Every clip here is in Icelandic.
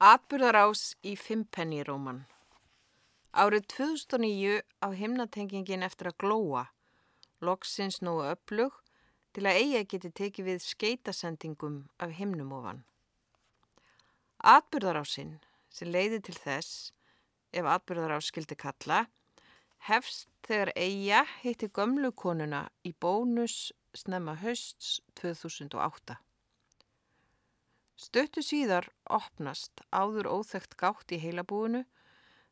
Atburðarás í Fimmpenniróman Árið 2009 á himnatengingin eftir að glóa, loksins nógu öflug til að eiga geti tekið við skeitasendingum af himnum ofan. Atburðarásinn sem leiði til þess, ef atburðarás skildi kalla, hefst þegar eiga hitti gömlu konuna í bónus snemma hösts 2008. Stöttu síðar opnast áður óþægt gátt í heilabúinu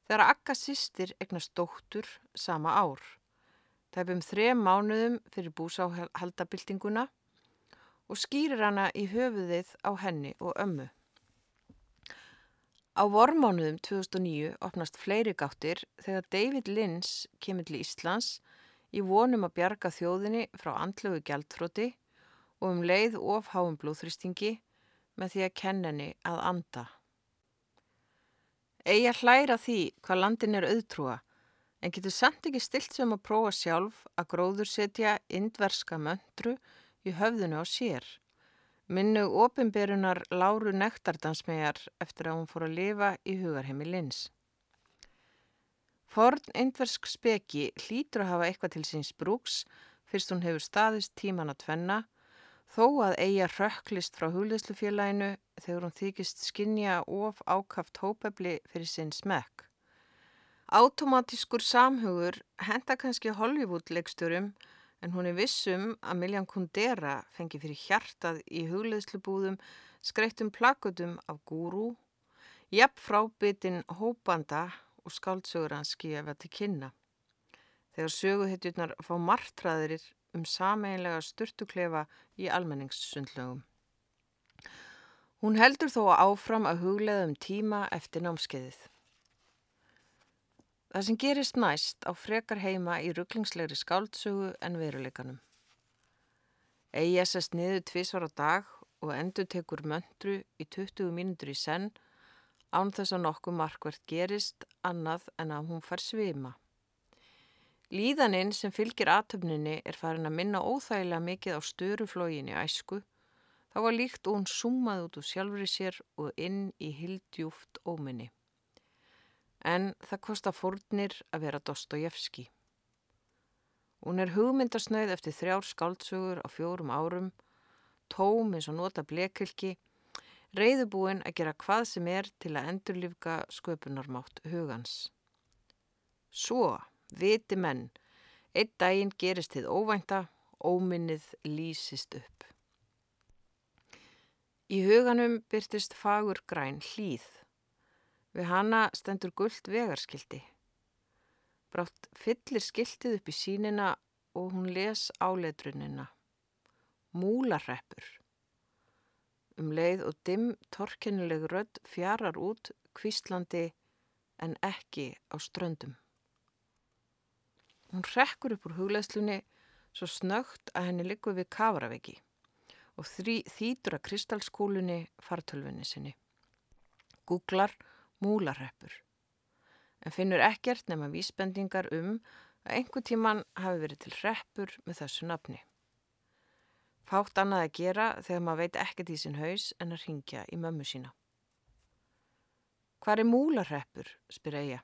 þegar Akka sýstir egnast dóttur sama ár. Tæpum þrem mánuðum fyrir búsáhaldabildinguna og skýrir hana í höfuðið á henni og ömmu. Á vormánuðum 2009 opnast fleiri gáttir þegar David Lins kemur til Íslands í vonum að bjarga þjóðinni frá andlögu gjaldfróti og um leið of háum blóðþristingi með því að kenninni að anda. Egi að hlæra því hvað landin er auðtrúa en getur samt ekki stilt sem að prófa sjálf að gróður setja indverska möndru í höfðinu á sér. Minnu ofinberunar láru nektardansmegar eftir að hún fór að lifa í hugarheimi lins. Forn indversk speki hlýtur að hafa eitthvað til síns brúks fyrst hún hefur staðist tíman að tvenna Þó að eiga rökklist frá hugleðslufélaginu þegar hún þykist skinja of ákaft hópefli fyrir sinn smekk. Automatískur samhugur henda kannski Hollywood-leiksturum en hún er vissum að Miljan Kundera fengi fyrir hjartað í hugleðslubúðum skreittum plakutum af gúrú, jafn frábitinn hópanda og skáldsögur hans skíða til kynna. Þegar söguhetjurnar fá martraðirir um sameinlega sturtuklefa í almenningssundlögum. Hún heldur þó áfram að huglega um tíma eftir námskeiðið. Það sem gerist næst á frekar heima í rugglingslegri skáldsögu en veruleikanum. EISS niður tvísvar á dag og endur tekur möndru í 20 mínútur í senn án þess að nokkuð markvert gerist annað en að hún fær svima. Líðaninn sem fylgir aðtöfninni er farin að minna óþægilega mikið á störuflóginni æsku, þá var líkt og hún summað út úr sjálfur í sér og inn í hildjúft óminni. En það kostar fórnir að vera Dostojevski. Hún er hugmyndasnöð eftir þrjár skáldsögur á fjórum árum, tóm eins og nota blekilki, reyðubúin að gera hvað sem er til að endurlifka sköpunarmátt hugans. Svo Viti menn, einn daginn gerist þið óvænta, óminnið lýsist upp. Í huganum byrtist fagur græn hlýð. Við hana stendur gullt vegarskildi. Brátt fyllir skiltið upp í sínina og hún les áleidrunina. Múlarreppur. Um leið og dimm torkennileg rödd fjarar út kvíslandi en ekki á ströndum. Hún rekkur upp úr hugleðslunni svo snögt að henni likur við kafaraveggi og þýtur að kristalskúlunni fartölfunni sinni. Googlar múlarreppur en finnur ekkert nema vísbendingar um að einhver tíman hafi verið til reppur með þessu nafni. Fátt annað að gera þegar maður veit ekkert í sinn haus en að ringja í mömmu sína. Hvað er múlarreppur, spyr Eija.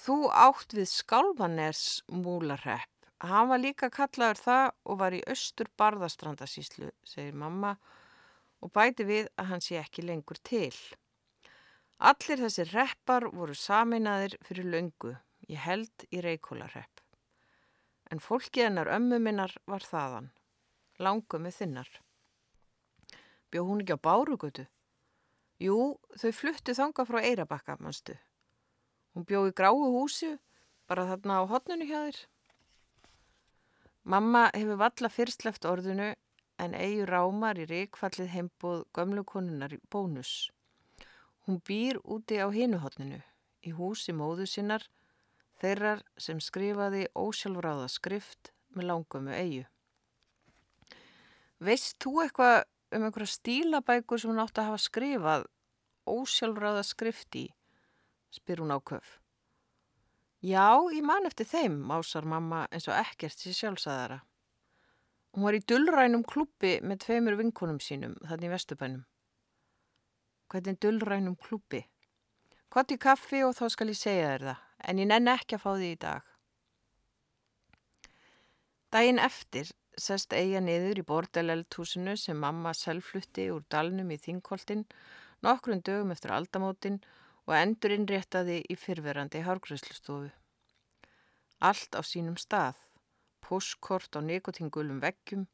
Þú átt við skálvaners múlarhepp. Hann var líka kallaður það og var í austur barðastrandasíslu, segir mamma og bæti við að hann sé ekki lengur til. Allir þessi reppar voru saminaðir fyrir löngu, ég held í reykólarhepp. En fólkið hennar ömmu minnar var þaðan, langu með þinnar. Bjó hún ekki á bárugötu? Jú, þau fluttu þanga frá Eirabakka, mannstu. Hún bjóði gráu húsi bara þarna á hotnunu hjá þér. Mamma hefur valla fyrstleft orðinu en eigi rámar í reikfallið heimbóð gömlukonunar í bónus. Hún býr úti á hinuhotninu í húsi móðu sinnar þeirrar sem skrifaði ósjálfráða skrift með langömu eigu. Veist þú eitthvað um einhverja stílabækur sem hún átti að hafa skrifað ósjálfráða skrift í? Spyr hún áköf. Já, ég man eftir þeim, másar mamma eins og ekkert sér sjálfsæðara. Hún var í dullrænum klubbi með tveimur vinkunum sínum þannig í Vestubænum. hvernig dullrænum klúpi. Kott í kaffi og þá skal ég segja þér það, en ég nenn ekki að fá því í dag. Dægin eftir sest eiga niður í bordeleltúsinu sem mamma selflutti úr dalnum í þingkoltin nokkrum dögum eftir aldamótin og endur innréttaði í fyrverandi hárgröðslustofu. Allt á sínum stað, póskort á nikotingulum veggjum,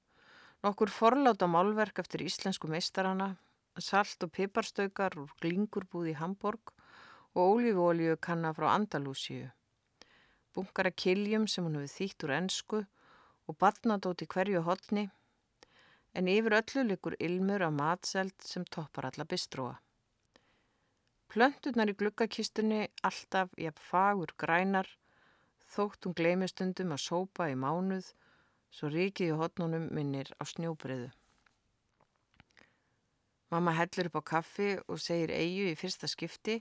nokkur forláta málverk eftir íslensku meistarana, salt og piparstaukar úr glingurbúð í Hamburg og ólífólju kanna frá Andalúsíu. Bunkara kiljum sem hún hefði þýtt úr ennsku og batnadóti hverju hodni, en yfir öllu likur ilmur af matseld sem toppar alla bistróa. Plönturnar í glukkakistunni alltaf jafn fagur grænar, þótt hún gleimistundum að sópa í mánuð, svo ríkið í hotnunum minnir á snjóbreyðu. Mamma hellur upp á kaffi og segir eigu í fyrsta skipti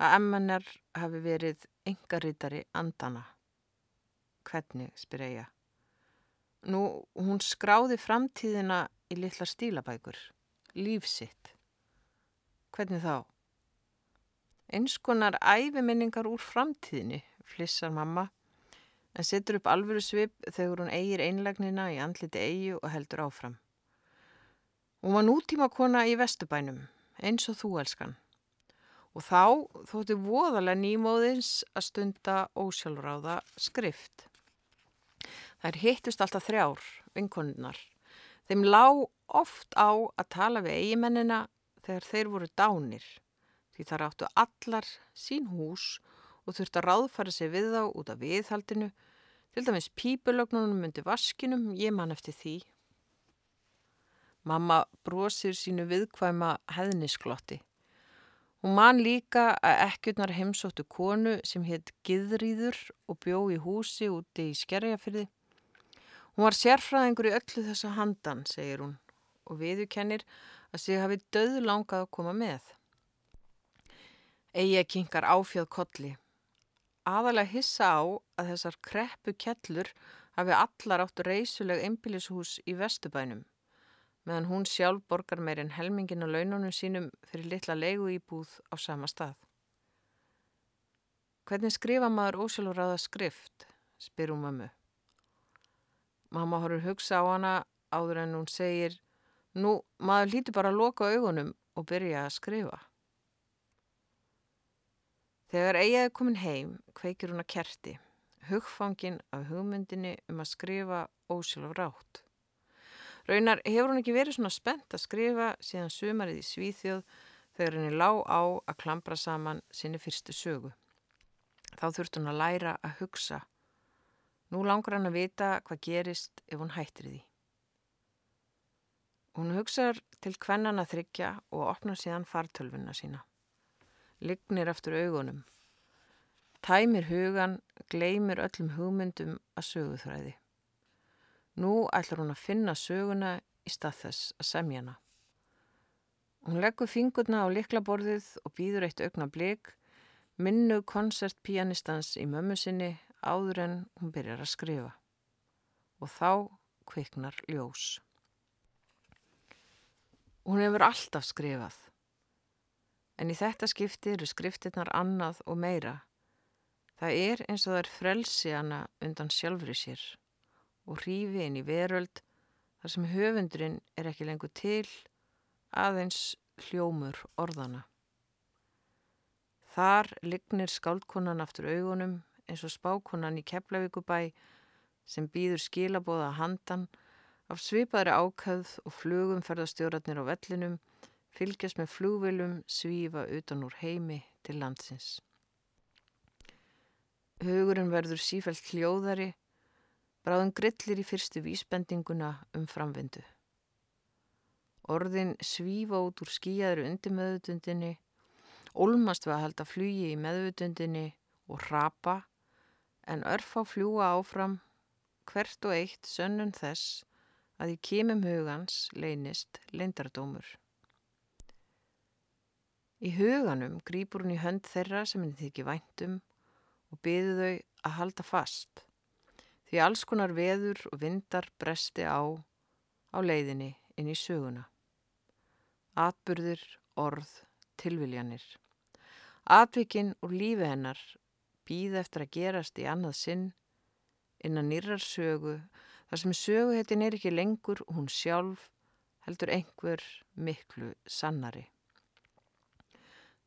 að emmanar hafi verið engarítari andana. Hvernig, spyr eiga. Nú, hún skráði framtíðina í litla stílabækur, lífsitt. Hvernig þá? Einskonar æfiminningar úr framtíðinni, flissar mamma, en setur upp alvöru svip þegar hún eigir einlagnina í andliti eigi og heldur áfram. Hún var nútíma kona í vestubænum, eins og þú elskan. Og þá þótti voðalega nýmóðins að stunda ósjálfráða skrift. Þær hittust alltaf þrjár, vinkonunnar. Þeim lág oft á að tala við eigimennina þegar þeir voru dánir því þar áttu allar sín hús og þurfti að ráðfæra sig við þá út af viðhaldinu, til dæmis pípulögnunum myndi vaskinum, ég man eftir því. Mamma brosir sínu viðkvæma heðnisklotti. Hún man líka að ekkjurnar heimsóttu konu sem hétt Gidrýður og bjó í húsi úti í Skerjafyrði. Hún var sérfræðingur í öllu þessa handan, segir hún, og viðukennir að sig hafi döð langað að koma með. Egið kinkar áfjöð kolli. Aðalega hissa á að þessar kreppu kellur hafi allar áttu reysuleg einbílishús í vestubænum, meðan hún sjálf borgar meirinn helmingin og laununum sínum fyrir litla leigu íbúð á sama stað. Hvernig skrifa maður ósjálfur aða skrift, spyr hún mömmu. Mamma horfur hugsa á hana áður en hún segir, nú maður líti bara að loka augunum og byrja að skrifa. Þegar Eiaði komin heim kveikir hún að kerti, hugfangin af hugmyndinni um að skrifa ósjálf rátt. Raunar hefur hún ekki verið svona spennt að skrifa síðan sumarið í Svíþjóð þegar henni lág á að klambra saman sinni fyrstu sögu. Þá þurft hún að læra að hugsa. Nú langar hann að vita hvað gerist ef hún hættir því. Hún hugsaður til kvennan að þryggja og opna síðan fartölfunna sína lignir eftir augunum. Tæmir hugan, gleymir öllum hugmyndum að söguþræði. Nú ætlar hún að finna söguna í stað þess að semja hana. Hún leggur fingurna á liklaborðið og býður eitt augna blik, minnu koncertpianistans í mömmu sinni áður en hún byrjar að skrifa. Og þá kviknar ljós. Hún hefur alltaf skrifað. En í þetta skipti eru skriftirnar annað og meira. Það er eins og það er frelsi hana undan sjálfri sér og hrífi inn í veröld þar sem höfundurinn er ekki lengur til aðeins hljómur orðana. Þar lignir skáldkonan aftur augunum eins og spákonan í Keflavíkubæ sem býður skilabóða handan af svipaðri ákæð og flugumferðastjóratnir á vellinum fylgjast með flúvilum svífa utan úr heimi til landsins. Hugurinn verður sífælt hljóðari, bráðum grillir í fyrstu vísbendinguna um framvindu. Orðin svífa út úr skíjaður undir meðutundinni, olmast við að halda flugi í meðutundinni og rapa, en örf á fljúa áfram, hvert og eitt sönnun þess að í kemum hugans leynist leindardómur. Í huganum grýpur hún í hönd þeirra sem henni þykir væntum og byður þau að halda fast því alls konar veður og vindar bresti á á leiðinni inn í söguna. Atburðir, orð, tilviljanir. Atvikinn úr lífi hennar býð eftir að gerast í annað sinn innan nýrar sögu þar sem söguhetin er ekki lengur hún sjálf heldur einhver miklu sannari.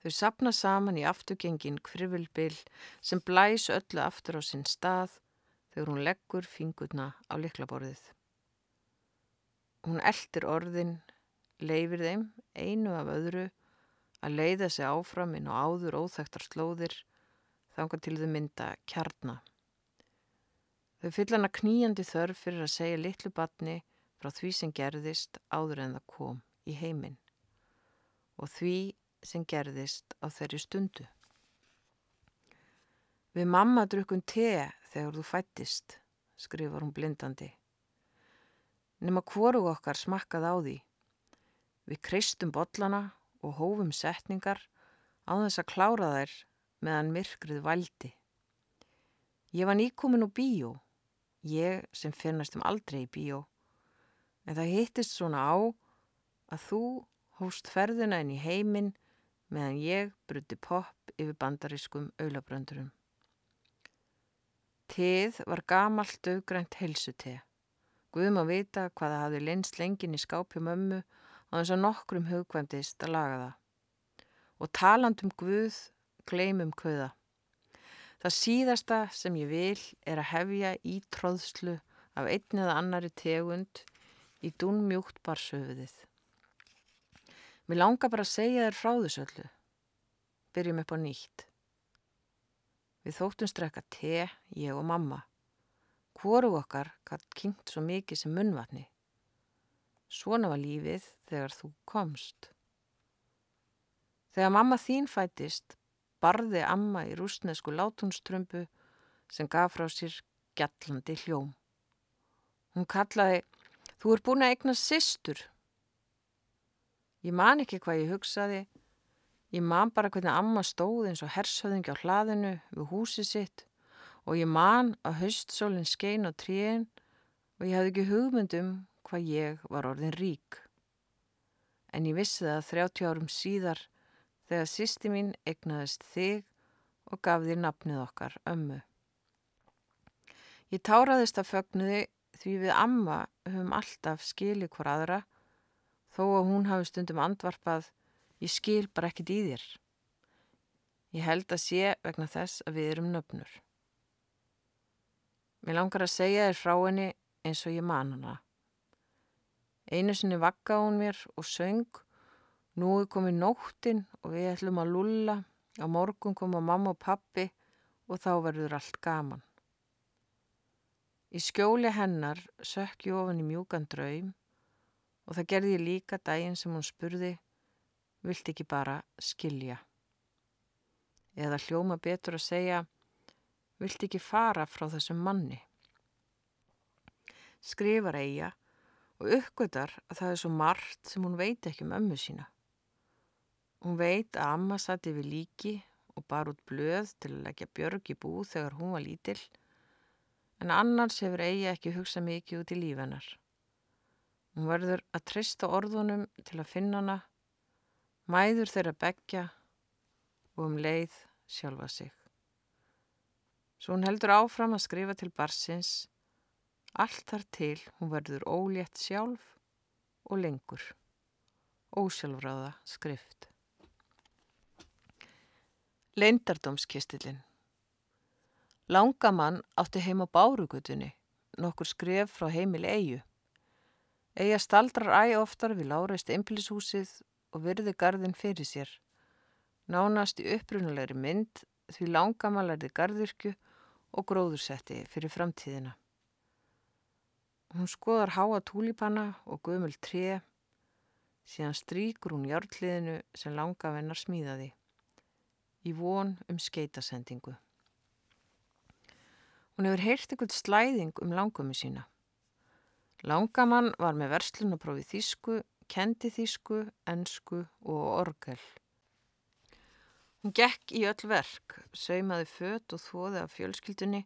Þau sapna saman í afturgengin kvirvilbil sem blæs öllu aftur á sinn stað þegar hún leggur fingurna á liklaborðið. Hún eldir orðin, leifir þeim einu af öðru að leiða sig áfram inn á áður óþægtar slóðir þangar til þau mynda kjarna. Þau fyll hana kníjandi þörf fyrir að segja litlu batni frá því sem gerðist áður en það kom í heiminn og því sem gerðist á þeirri stundu. Við mamma drukkum te þegar þú fættist, skrifar hún blindandi. Nefna hvoru okkar smakkað á því. Við kreistum botlana og hófum setningar á þess að klára þær meðan myrkrið valdi. Ég var nýkomin úr bíó, ég sem finnast um aldrei í bíó, en það hittist svona á að þú hóst ferðina inn í heiminn meðan ég bruti popp yfir bandarískum aulabröndurum. Tið var gamalt döggrænt helsutið. Guðum að vita hvað það hafði linst lengin í skápjum ömmu á þess að nokkrum hugkvæmdist að laga það. Og talandum Guð, gleymum kauða. Það síðasta sem ég vil er að hefja í tróðslu af einn eða annari tegund í dúnmjúkt barsöfuðið. Mér langar bara að segja þér frá þessu öllu. Byrjum upp á nýtt. Við þóttum strekka te, ég og mamma. Hvoru okkar gætt kynnt svo mikið sem munvatni. Svona var lífið þegar þú komst. Þegar mamma þín fætist, barði amma í rúsnesku látunströmbu sem gaf frá sér gjallandi hljóm. Hún kallaði, þú er búin að egna sýstur. Ég man ekki hvað ég hugsaði, ég man bara hvernig amma stóð eins og hersöðingi á hlaðinu við húsið sitt og ég man að haustsólinn skein á tríin og ég hafði ekki hugmyndum hvað ég var orðin rík. En ég vissi það 30 árum síðar þegar sýsti mín egnaðist þig og gaf þér nafnið okkar ömmu. Ég táraðist að fögnuði því við amma höfum alltaf skilið hver aðra þó að hún hafi stundum andvarpað ég skil bara ekkit í þér. Ég held að sé vegna þess að við erum nöfnur. Mér langar að segja þér frá henni eins og ég man hana. Einu sinni vakka hún mér og söng, nú er komið nóttin og við ætlum að lulla, á morgun koma mamma og pappi og þá verður allt gaman. Í skjóli hennar sökk ég ofan í mjúkan draum og það gerði ég líka daginn sem hún spurði, vilt ekki bara skilja? Eða hljóma betur að segja, vilt ekki fara frá þessum manni. Skrifar eiga og uppgötar að það er svo margt sem hún veit ekki um ömmu sína. Hún veit að amma satt yfir líki og bar út blöð til að leggja björg í bú þegar hún var lítill, en annars hefur eiga ekki hugsað mikið út í lífennar. Hún verður að trista orðunum til að finna hana, mæður þeirra begja og um leið sjálfa sig. Svo hún heldur áfram að skrifa til barsins, allt þar til hún verður ólétt sjálf og lengur. Ósjálfráða skrift. Leindardómskistillin Langamann átti heim á bárugutunni, nokkur skref frá heimil eigu. Eiga staldrar æg oftar við láreist einbílishúsið og virði gardin fyrir sér. Nánast í upprunalegri mynd því langamann lærði gardurkju og gróðursetti fyrir framtíðina. Hún skoðar háa túlipanna og gömul tré, síðan stríkur hún hjártliðinu sem langavennar smíðaði, í von um skeitasendingu. Hún hefur heyrt einhvern slæðing um langömmu sína. Langamann var með verslunaprófi þýsku, kendi þýsku, ensku og orgel. Hún gekk í öll verk, saumaði fött og þóði af fjölskyldunni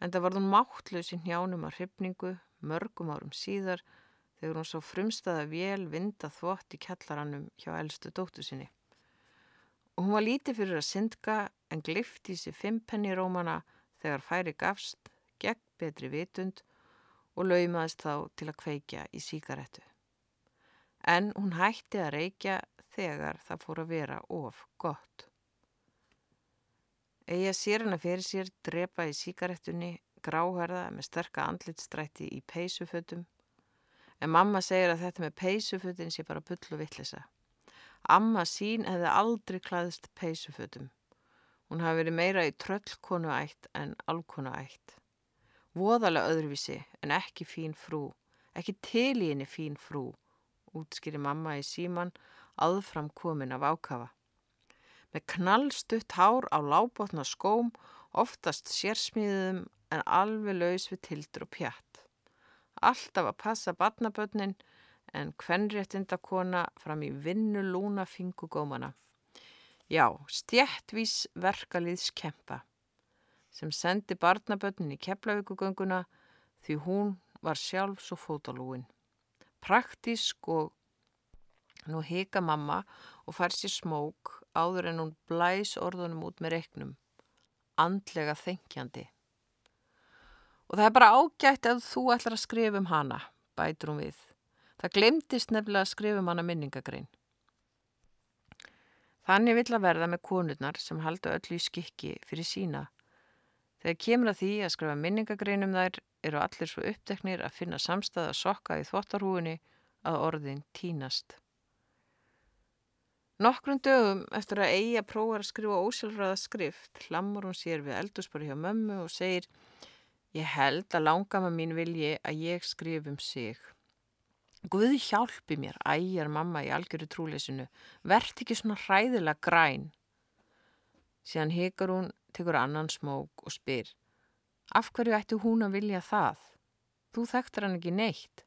en það var hún máttlaus í njánum af hrifningu mörgum árum síðar þegar hún sá frumstaða vél vinda þvott í kjallarannum hjá eldstu dóttu sinni. hún var lítið fyrir að syndga en glifti sig fimmpenni rómana þegar færi gafst, gegn betri vitund og laumaðist þá til að kveikja í síkaretu. En hún hætti að reykja þegar það fór að vera of gott. Eða sér hana fyrir sér drepa í síkaretunni, gráherða með sterka andlitstrætti í peysufötum. En mamma segir að þetta með peysufötin sé bara bull og vittlisa. Amma sín hefði aldrei klæðist peysufötum. Hún hafi verið meira í tröllkonu ætt en alkonu ætt. Voðalega öðruvísi en ekki fín frú, ekki til í henni fín frú, útskýri mamma í síman aðfram komin af ákafa. Með knallstutt hár á lábotna skóm, oftast sérsmíðum en alveg laus við tildur og pjatt. Alltaf að passa badnabötnin en kvenréttindakona fram í vinnu lúna fingugómana. Já, stjættvís verkaliðs kempa sem sendi barnabötnin í keflavíkugönguna því hún var sjálf svo fótalúin. Praktísk og nú hika mamma og fær sér smók áður en hún blæs orðunum út með reiknum. Andlega þengjandi. Og það er bara ágætt að þú ætlar að skrifa um hana, bætur hún við. Það glemtist nefnilega að skrifa um hana minningagrein. Þannig vill að verða með konurnar sem halda öllu í skikki fyrir sína. Þegar kemur að því að skrifa minningagreinum þær eru allir svo uppteknir að finna samstæða sokka í þvottarhúinni að orðin tínast. Nokkrum dögum eftir að eigi að prófa að skrifa ósjálfræða skrift hlammur hún sér við eldurspari hjá mömmu og segir Ég held að langama mín vilji að ég skrif um sig. Guði hjálpi mér, ægjar mamma í algjöru trúleysinu, verðt ekki svona hræðilega græn. Síðan hekar hún, tekur annan smók og spyr, af hverju ætti hún að vilja það? Þú þekktar hann ekki neitt.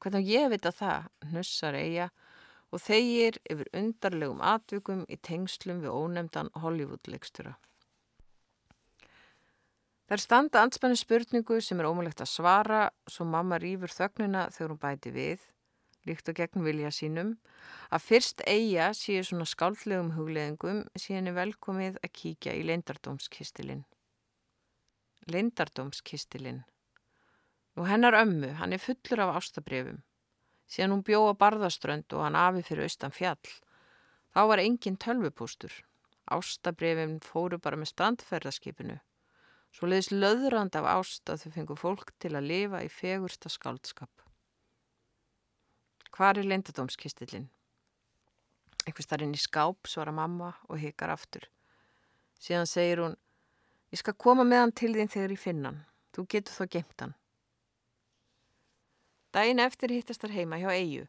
Hvernig ég veit að það, hnussar eiga og þeir yfir undarlegum atvikum í tengslum við ónemdan Hollywood-leikstura. Það er standa anspenni spurningu sem er ómulegt að svara svo mamma rýfur þögnina þegar hún bæti við, líkt og gegn vilja sínum, að fyrst eiga séu svona skáldlegum hugleðingum síðan er velkomið að kíkja í leindardómskistilinn. Leindardómskistilinn. Nú hennar ömmu, hann er fullur af ástabrefum. Síðan hún bjóða barðaströnd og hann afi fyrir austan fjall. Þá var engin tölvupústur. Ástabrefin fóru bara með standferðaskipinu. Svo leiðis löðrand af ást að þau fengu fólk til að lifa í fegursta skáldskap. Hvar er leindadómskistillin? Eitthvað starfinn í skáp, svara mamma og hikar aftur. Síðan segir hún, ég skal koma með hann til þín þegar ég finna hann. Þú getur þó gemt hann. Dæin eftir hittast þar heima hjá Eyju.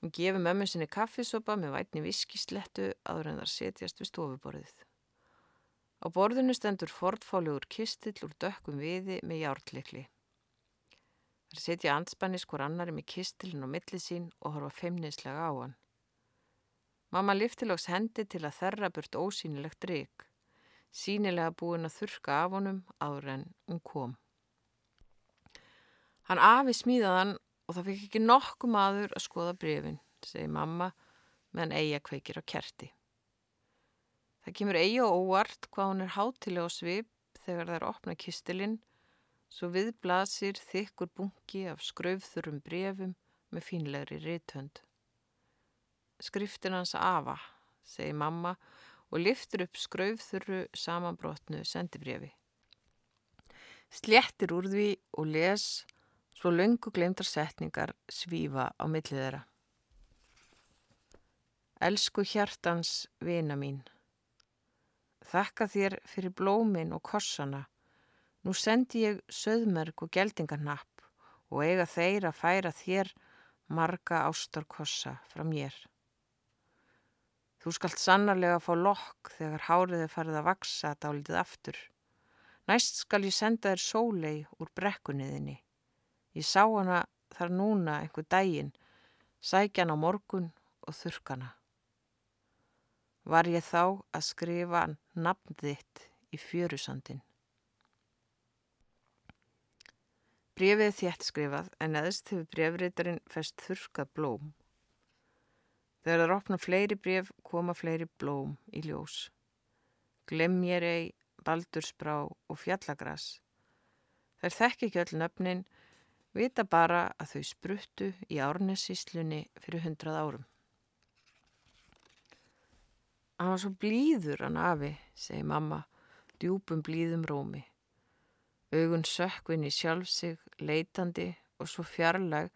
Hún gefur mömmu sinni kaffisopa með vætni viskislettu aður en þar setjast við stofuborðið. Á borðinu stendur fortfálegur kistill úr dökkum viði með jártlikli. Það setja anspannis hver annari með kistillin og millið sín og horfa feimnislega á hann. Mamma liftilags hendi til að þerra burt ósýnilegt drygg, sínilega búin að þurka af honum áður en hún kom. Hann afi smíðaðan og það fikk ekki nokkuð maður að skoða brefin, segi mamma meðan eiga kveikir á kerti. Það kemur og óvart hvað hún er hátilega á svip þegar það er opna kistilinn, svo viðblasir þykkur bunki af skraufþurum brefum með fínlegri rithönd. Skriftin hans afa, segi mamma og liftur upp skraufþurru samanbrotnu sendibrefi. Slettir úr því og les svo löngu glemdar setningar svífa á millið þeirra. Elsku hjartans vina mín. Þakka þér fyrir blómin og kossana. Nú sendi ég söðmerk og geldingarnapp og eiga þeir að færa þér marga ástarkossa frá mér. Þú skalt sannarlega fá lokk þegar hárið er farið að vaksa dálitið aftur. Næst skal ég senda þér sólei úr brekkunniðinni. Ég sá hana þar núna einhver daginn, sækjan á morgun og þurkana var ég þá að skrifa nafn þitt í fjörusandin. Brefið þétt skrifað en eðst hefur brefriðarinn fest þurkað blóm. Þegar það opna fleiri bref koma fleiri blóm í ljós. Glemjerei, baldursbrá og fjallagras. Þær þekk ekki öll nöfnin, vita bara að þau spruttu í árnessíslunni fyrir hundrað árum. Hann var svo blíður hann afi, segi mamma, djúpum blíðum rómi. Augun sökkvinn í sjálf sig, leitandi og svo fjarlag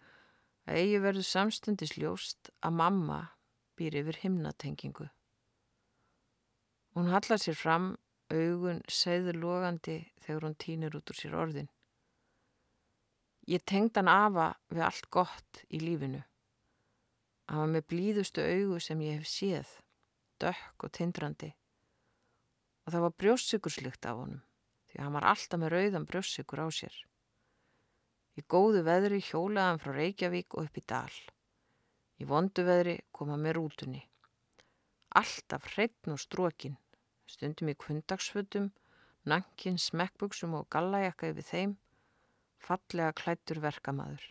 að eigi verður samstundis ljóst að mamma býr yfir himnatengingu. Hún hallar sér fram, augun segður logandi þegar hún týnir út úr sér orðin. Ég tengd hann afa við allt gott í lífinu. Hann var með blíðustu augu sem ég hef séð, dökk og tindrandi. Og það var brjóssykurslykt af honum, því hann var alltaf með rauðan brjóssykur á sér. Í góðu veðri hjólaðan frá Reykjavík og upp í dal. Í vondu veðri koma með rútunni. Alltaf hreitn og strókin, stundum í kundagsfötum, nankin, smekkbuksum og gallajakka yfir þeim, fallega klættur verkamaður.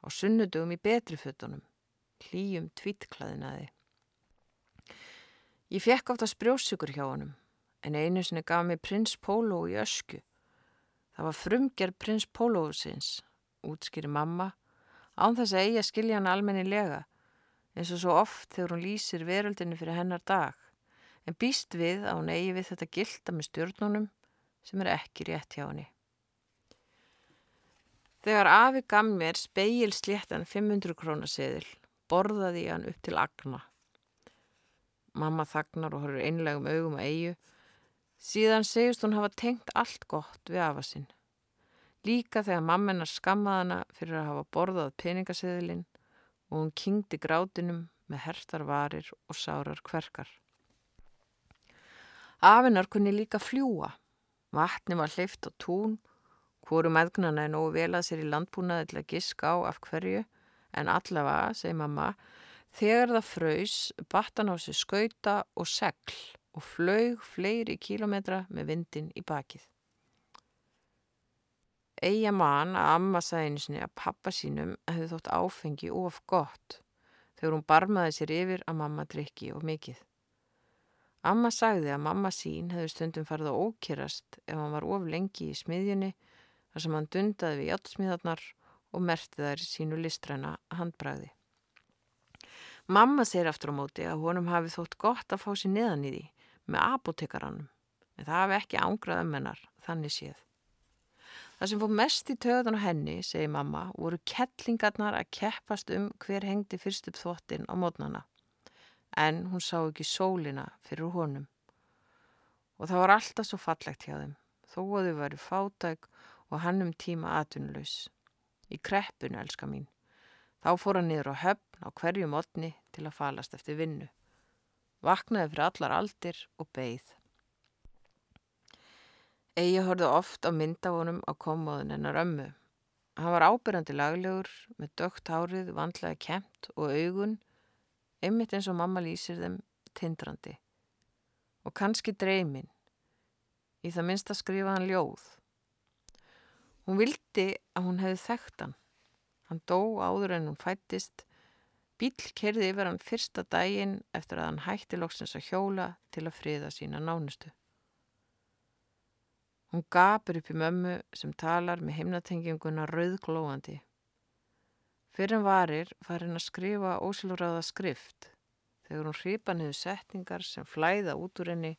Á sunnudugum í betri fötunum, hlýjum tvítklaðinaði. Ég fekk átt að sprjósugur hjá honum, en einu sinni gaf mér prins Pólo í ösku Það var frumgerð prins Pólófusins, útskýri mamma, án þess að eigi að skilja hann almennilega, eins og svo oft þegar hún lýsir veröldinni fyrir hennar dag, en býst við að hún eigi við þetta gilda með stjórnunum sem er ekki rétt hjá henni. Þegar afi gaf mér speil sléttan 500 krónaseðil, borðaði ég hann upp til agna. Mamma þagnar og horfur einlegum augum að eigu, Síðan segist hún hafa tengt allt gott við afa sinn. Líka þegar mammenar skammaði hana fyrir að hafa borðað peningaseðilinn og hún kingdi grátinum með hertar varir og sárar kverkar. Afinar kunni líka fljúa. Vatni var hleyft á tún, hvoru meðgnana er nógu velað sér í landbúnaði til að giska á af hverju, en allavega, segi mamma, þegar það fröys, battan á sig skauta og segl og flög fleiri kílometra með vindin í bakið. Eija mann að amma sinni að pappa sínum hefði þótt áfengi of gott þegar hún barmaði sér yfir að mamma drikki of mikið. Amma sagði að mamma sín hefði stundum farið að ókýrast ef hann var of lengi í smiðjunni þar sem hann dundaði við játtsmiðarnar og merti þær sínu listræna handbræði. Mamma segir aftur á móti að honum hafi þótt gott að fá sér neðan í því með apotekaranum en það hafi ekki ángrað um hennar, þannig séð. Það sem fór mest í töðan á henni, segi mamma, voru kettlingarnar að keppast um hver hengdi fyrst upp þvottin á mótnana. En hún sá ekki sólina fyrir honum. Og það var alltaf svo fallegt hjá þeim, þó að þau varu fátæk og hann um tíma atvinnulegs. Í kreppinu, elska mín. Þá fór hann niður á höfn á hverju mótni til að falast eftir vinnu vaknaði fyrir allar aldir og beigð. Egi horfði oft á myndavonum á komóðun hennar ömmu. Hann var ábyrjandi laglegur með dögt hárið, vandlega kempt og augun, einmitt eins og mamma lýsir þeim, tindrandi. Og kannski dreymin. Í það minnst að skrifa hann ljóð. Hún vildi að hún hefði þekkt hann. Hann dó áður en hún fættist Bíl kerði yfir hann fyrsta daginn eftir að hann hætti loksins að hjóla til að friða sína nánustu. Hún gapur upp í mömmu sem talar með himnatenginguna rauðglóandi. Fyrir hann varir fær hann að skrifa ósilúraða skrift þegar hún hripa niður setningar sem flæða út úr henni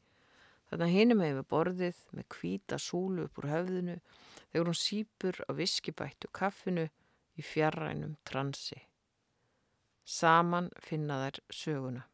þannig að hinum hefur borðið með kvíta súlu upp úr höfðinu þegar hún sípur á viskibættu kaffinu í fjarrænum transi. Saman finna þær söguna.